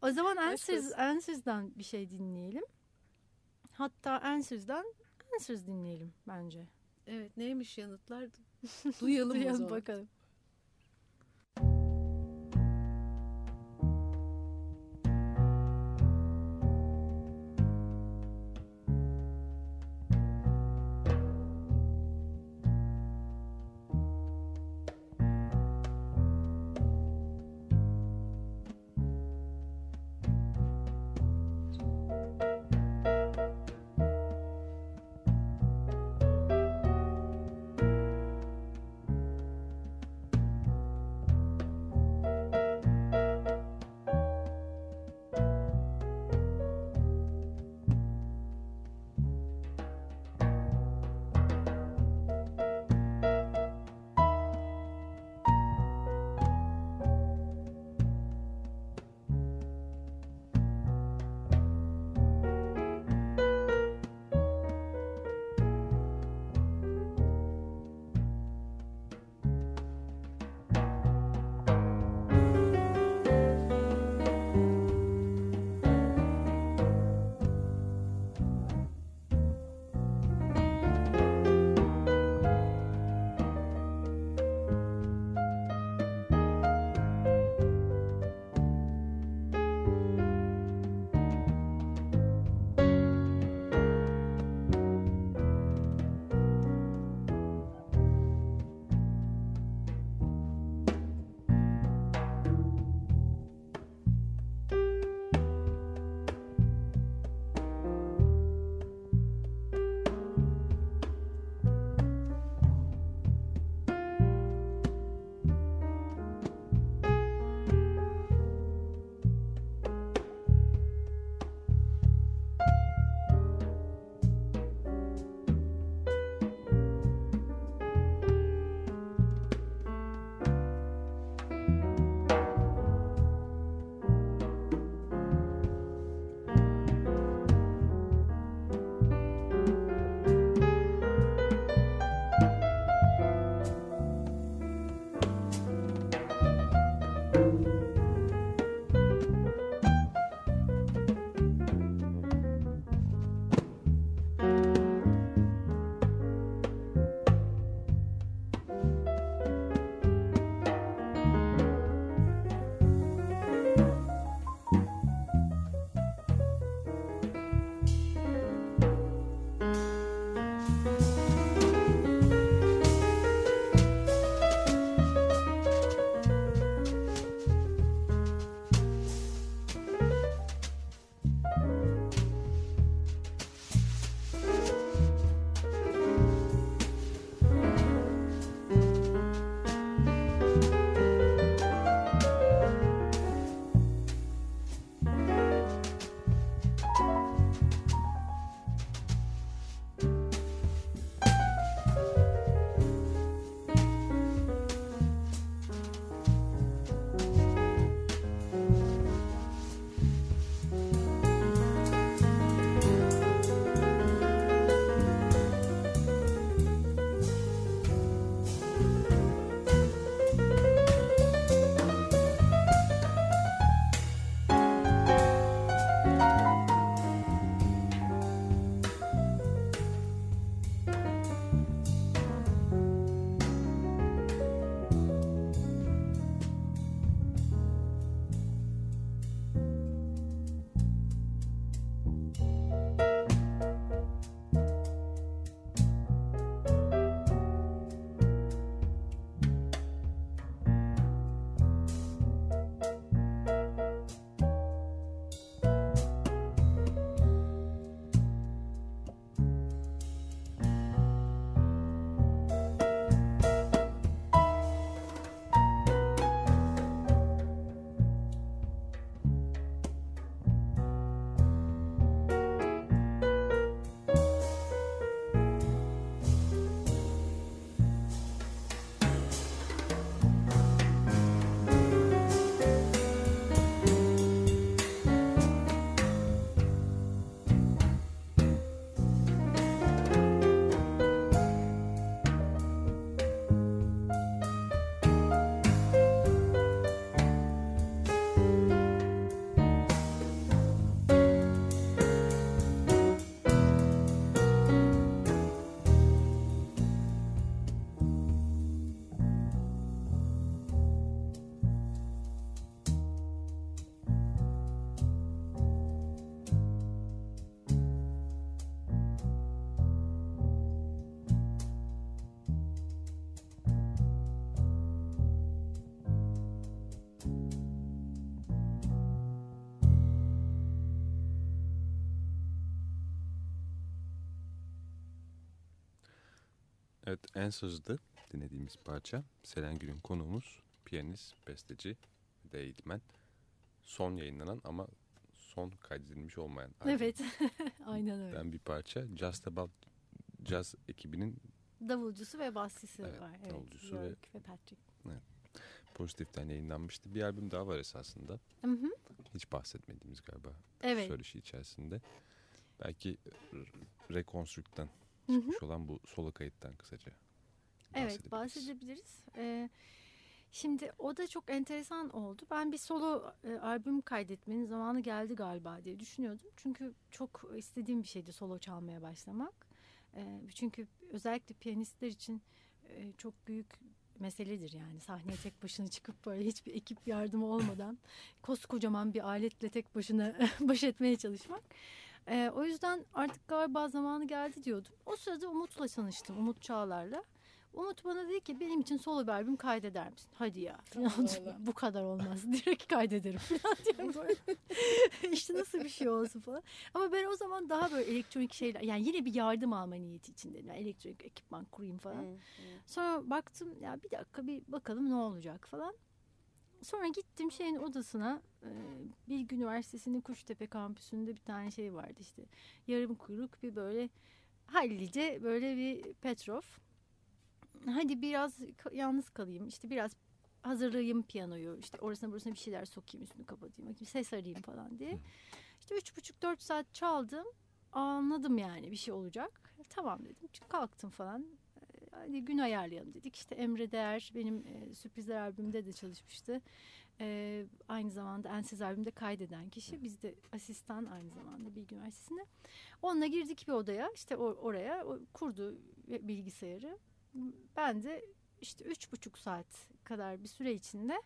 C: O zaman Answers. Answers'dan bir şey dinleyelim. Hatta Answers'dan Answers dinleyelim bence.
D: Evet neymiş yanıtlar? Duyalım
C: Duyalım bakalım.
B: En sözde dinlediğimiz parça Selen Gül'ün konuğumuz piyanist, besteci ve eğitmen. Son yayınlanan ama son kaydedilmiş olmayan
C: Evet. Aynen öyle.
B: albümden bir parça. Just About Jazz ekibinin
C: Davulcusu ve basçısı
B: Evet,
C: var. Evet,
B: davulcusu
C: York
B: ve-
C: ve Patrick.
B: pozitiften yayınlanmıştı. Bir albüm daha var esasında.
C: Hı hı.
B: Hiç bahsetmediğimiz galiba
C: Evet.
B: söyleşi içerisinde. Belki Reconstruct'tan
C: Hı hı.
B: çıkmış olan bu solo kayıttan kısaca
C: Evet bahsedebiliriz. Ee, şimdi o da çok enteresan oldu. Ben bir solo e, albüm kaydetmenin zamanı geldi galiba diye düşünüyordum. Çünkü çok istediğim bir şeydi solo çalmaya başlamak. Ee, çünkü özellikle piyanistler için e, çok büyük meseledir yani sahneye tek başına çıkıp böyle hiçbir ekip yardımı olmadan koskocaman bir aletle tek başına baş etmeye çalışmak. Ee, o yüzden artık galiba zamanı geldi diyordum. O sırada Umut'la tanıştım. Umut Çağlar'la. Umut bana dedi ki benim için solo bir albüm kaydeder misin? Hadi ya. Diyorum. Bu kadar olmaz. Direkt kaydederim falan diyorum işte nasıl bir şey olsun falan. Ama ben o zaman daha böyle elektronik şeyler yani yine bir yardım alma niyeti içindeydim. Yani elektronik ekipman kurayım falan. Sonra baktım ya bir dakika bir bakalım ne olacak falan. Sonra gittim şeyin odasına e, Bilgi Üniversitesi'nin Kuştepe kampüsünde bir tane şey vardı işte. Yarım kuyruk bir böyle hallice böyle bir Petrov. Hadi biraz yalnız kalayım işte biraz hazırlayayım piyanoyu işte orasına burasına bir şeyler sokayım üstünü kapatayım ses arayayım falan diye. İşte üç buçuk dört saat çaldım anladım yani bir şey olacak. Tamam dedim kalktım falan hadi gün ayarlayalım dedik. İşte Emre Değer benim e, Sürprizler albümünde de çalışmıştı. Ee, aynı zamanda Ensiz albümde kaydeden kişi. Biz de asistan aynı zamanda Bilgi Üniversitesi'nde. Onunla girdik bir odaya işte or- oraya o, kurdu bilgisayarı. Ben de işte üç buçuk saat kadar bir süre içinde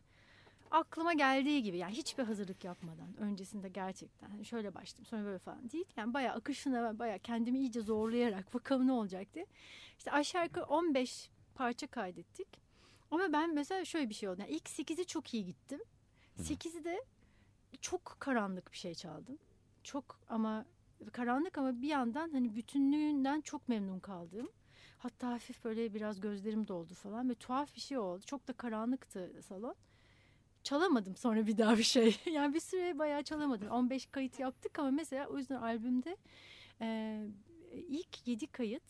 C: aklıma geldiği gibi yani hiçbir hazırlık yapmadan öncesinde gerçekten hani şöyle başladım sonra böyle falan değil. Yani bayağı akışına bayağı kendimi iyice zorlayarak bakalım ne olacak diye. İşte aşağı yukarı 15 parça kaydettik. Ama ben mesela şöyle bir şey oldu. Yani ilk 8'i çok iyi gittim. 8'i de çok karanlık bir şey çaldım. Çok ama karanlık ama bir yandan hani bütünlüğünden çok memnun kaldım. Hatta hafif böyle biraz gözlerim doldu falan ve tuhaf bir şey oldu. Çok da karanlıktı salon. Çalamadım sonra bir daha bir şey. yani bir süre bayağı çalamadım. 15 kayıt yaptık ama mesela o yüzden albümde e, ilk 7 kayıt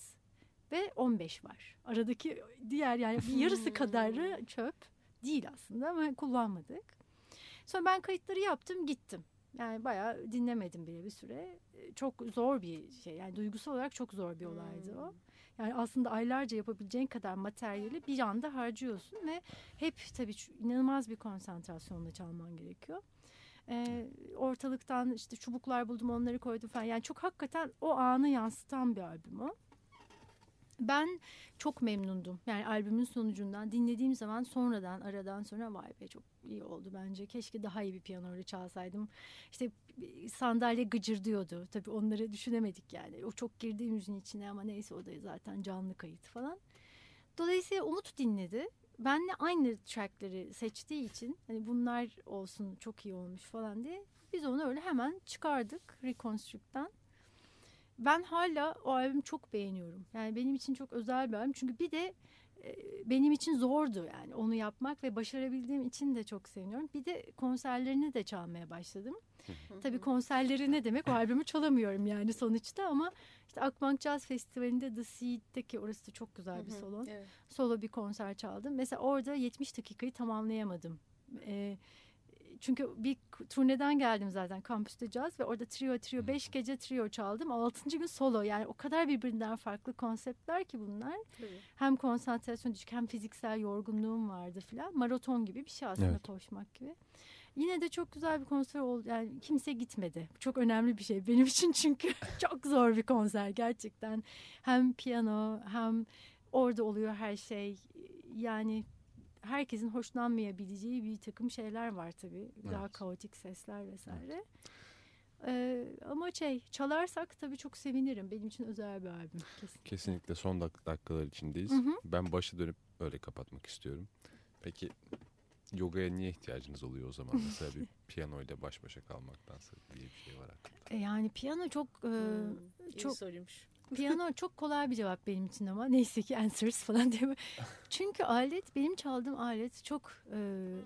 C: ve 15 var. Aradaki diğer yani yarısı kadarı çöp değil aslında ama kullanmadık. Sonra ben kayıtları yaptım gittim. Yani bayağı dinlemedim bile bir süre. Çok zor bir şey. Yani duygusal olarak çok zor bir olaydı o. Yani aslında aylarca yapabileceğin kadar materyali bir anda harcıyorsun ve hep tabii inanılmaz bir konsantrasyonla çalman gerekiyor. Ee, ortalıktan işte çubuklar buldum onları koydum falan. Yani çok hakikaten o anı yansıtan bir albüm o. Ben çok memnundum. Yani albümün sonucundan dinlediğim zaman sonradan aradan sonra vay be çok iyi oldu bence. Keşke daha iyi bir piyanoyla çalsaydım. İşte sandalye gıcırdıyordu. Tabii onları düşünemedik yani. O çok girdi müziğin içine ama neyse o da zaten canlı kayıt falan. Dolayısıyla Umut dinledi. Benle aynı trackleri seçtiği için hani bunlar olsun çok iyi olmuş falan diye biz onu öyle hemen çıkardık Reconstruct'tan. Ben hala o albümü çok beğeniyorum. Yani benim için çok özel bir albüm. Çünkü bir de e, benim için zordu yani onu yapmak ve başarabildiğim için de çok seviniyorum. Bir de konserlerini de çalmaya başladım. Tabii konserleri ne demek? O albümü çalamıyorum yani sonuçta ama işte Akbank Jazz Festivali'nde The Seed'deki orası da çok güzel bir salon.
D: Evet.
C: Solo bir konser çaldım. Mesela orada 70 dakikayı tamamlayamadım. Ee, çünkü bir turneden geldim zaten kampüste caz ve orada trio trio 5 gece trio çaldım. 6. gün solo yani o kadar birbirinden farklı konseptler ki bunlar.
D: Tabii.
C: Hem konsantrasyon düşük hem fiziksel yorgunluğum vardı filan. Maraton gibi bir şey aslında
B: Evet.
C: koşmak gibi. Yine de çok güzel bir konser oldu. Yani kimse gitmedi. Çok önemli bir şey benim için çünkü çok zor bir konser gerçekten. Hem piyano hem orada oluyor her şey. Yani herkesin hoşlanmayabileceği bir takım şeyler var tabii. Daha
B: Evet.
C: kaotik sesler vesaire. Ee, ama şey çalarsak tabii çok sevinirim. Benim için özel bir albüm kesin.
B: Kesinlikle son dak- dakikalar içindeyiz.
C: Hı hı.
B: Ben başa dönüp öyle kapatmak istiyorum. Peki yogaya niye ihtiyacınız oluyor o zaman? Mesela bir piyanoyla baş başa kalmaktansa diye bir şey var aklımda.
C: E, yani piyano çok e,
D: Hmm, iyi
C: çok
D: soruymuş.
C: Piyano çok kolay bir cevap benim için ama neyse ki answers falan diye. Çünkü alet benim çaldığım alet çok e,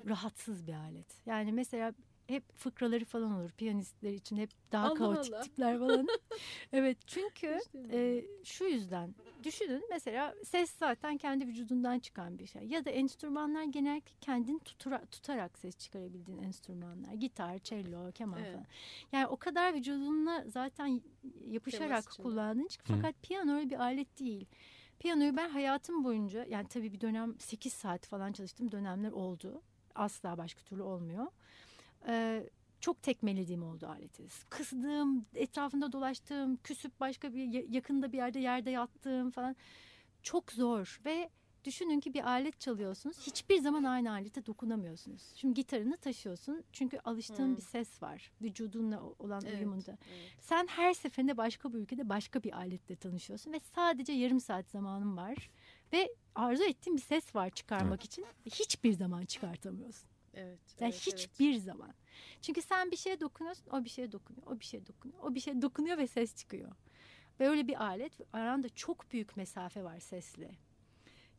C: rahatsız bir alet. Yani mesela hep fıkraları falan olur piyanistler için hep daha
D: Allah
C: kaotik
D: Allah.
C: tipler falan. evet çünkü e, şu yüzden düşünün mesela ses zaten kendi vücudundan çıkan bir şey ya da enstrümanlar genellikle kendini tutura- tutarak ses çıkarabildiğin enstrümanlar gitar, cello, keman
D: Evet.
C: falan. Yani o kadar vücudunla zaten yapışarak kullandığın için fakat piyano öyle bir alet değil. Piyanoyu ben hayatım boyunca yani tabii bir dönem 8 saat falan çalıştığım dönemler oldu. Asla başka türlü olmuyor. Ee, çok tekmelediğim oldu aleti. Kızdığım, etrafında dolaştığım, küsüp başka bir ya- yakında bir yerde yerde yattığım falan. Çok zor ve düşünün ki bir alet çalıyorsunuz. Hiçbir zaman aynı alete dokunamıyorsunuz. Şimdi gitarını taşıyorsun çünkü alıştığın
D: Hmm.
C: bir ses var vücudunla olan
D: Evet,
C: uyumunda.
D: evet.
C: Sen her seferinde başka bir ülkede başka bir aletle tanışıyorsun ve sadece yarım saat zamanın var ve arzu ettiğin bir ses var çıkarmak için ve hiçbir zaman çıkartamıyorsun.
D: Evet.
C: Yani
D: evet,
C: hiçbir zaman. Çünkü sen bir şeye dokunuyorsun, o bir şeye dokunuyor, o bir şeye dokunuyor, o bir şeye dokunuyor ve ses çıkıyor. Ve öyle bir alet, aranda çok büyük mesafe var sesle.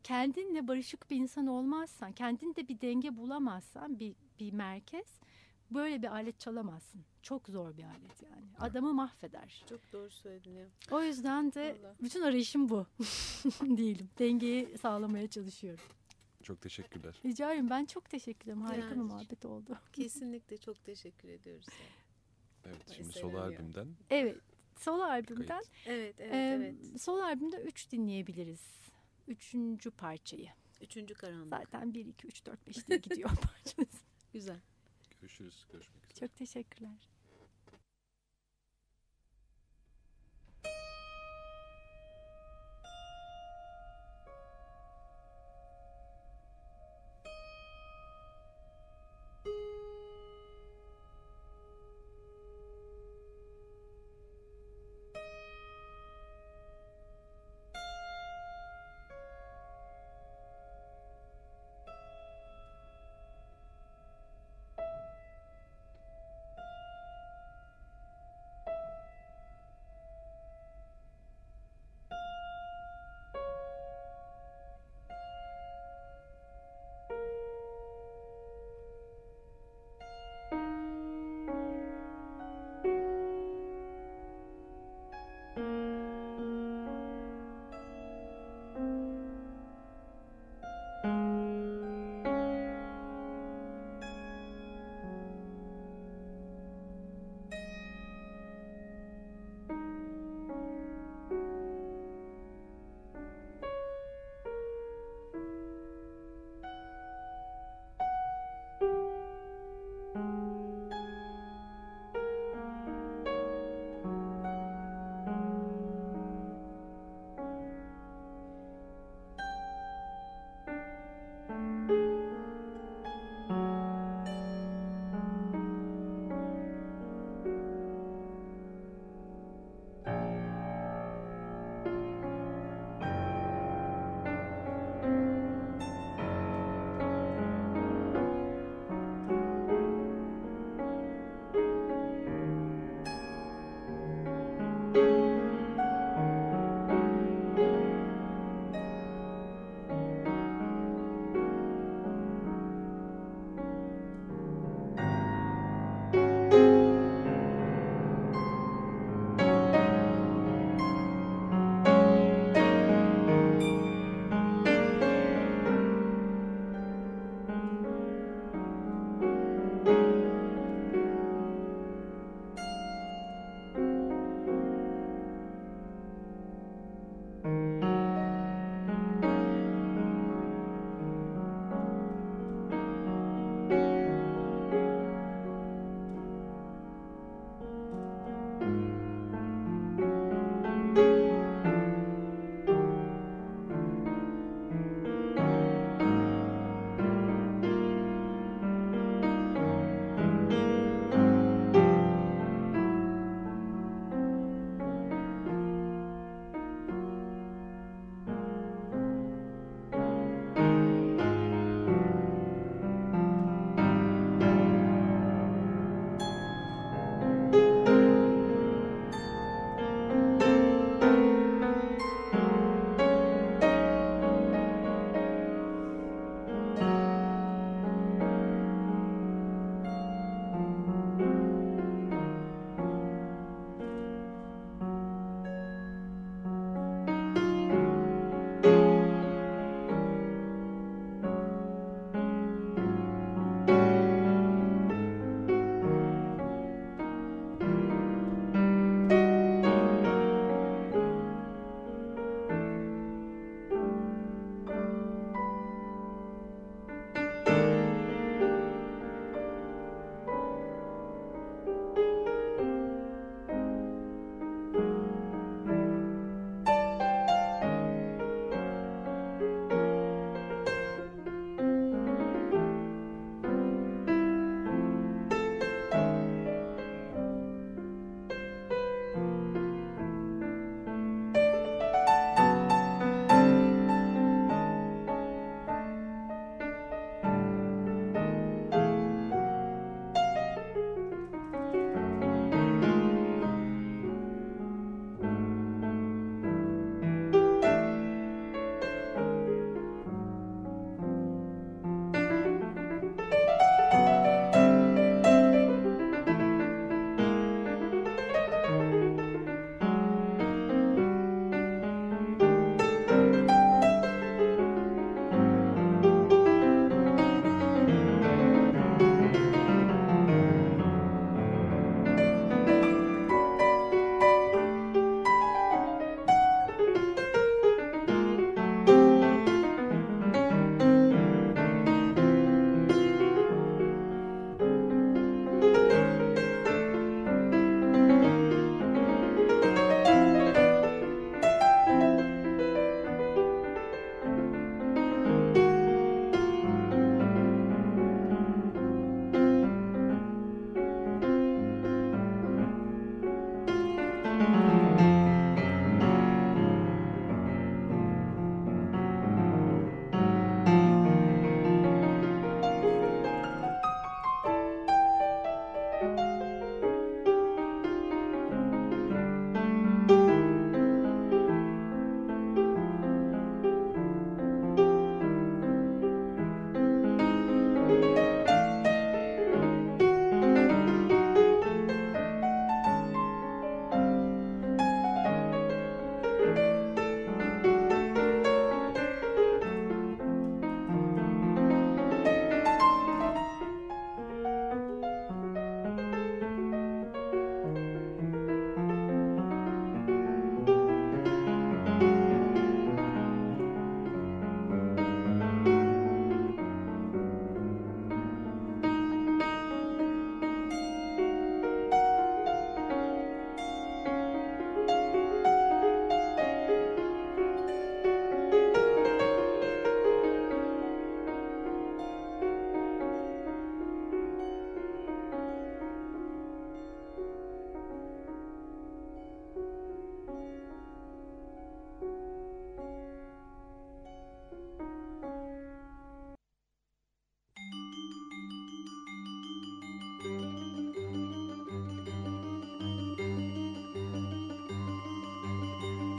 C: Kendinle barışık bir insan olmazsan, kendinde bir denge bulamazsan, bir, bir merkez, böyle bir alet çalamazsın. Çok zor bir alet yani. Adamı mahveder.
D: Çok doğru söyledin ya.
C: O yüzden de
D: Vallahi.
C: bütün arayışım bu. Diyelim. Dengeyi sağlamaya çalışıyorum.
B: Çok teşekkürler.
C: Rica ederim. Ben çok teşekkür ederim. Harika bir
D: Yani.
C: muhabbet oldu.
D: Kesinlikle çok teşekkür ediyoruz.
B: Evet şimdi
D: ya.
B: albümden
C: Evet. Solo albümden.
D: Evet, evet,
C: Ee,
D: evet.
C: Sol albümde 3 dinleyebiliriz. Üçüncü parçayı.
D: Üçüncü karanlık.
C: Zaten 1, 2, 3, 4, 5 diye gidiyor parçamız.
D: Güzel.
B: görüşürüz. Görüşmek üzere.
C: Çok teşekkürler.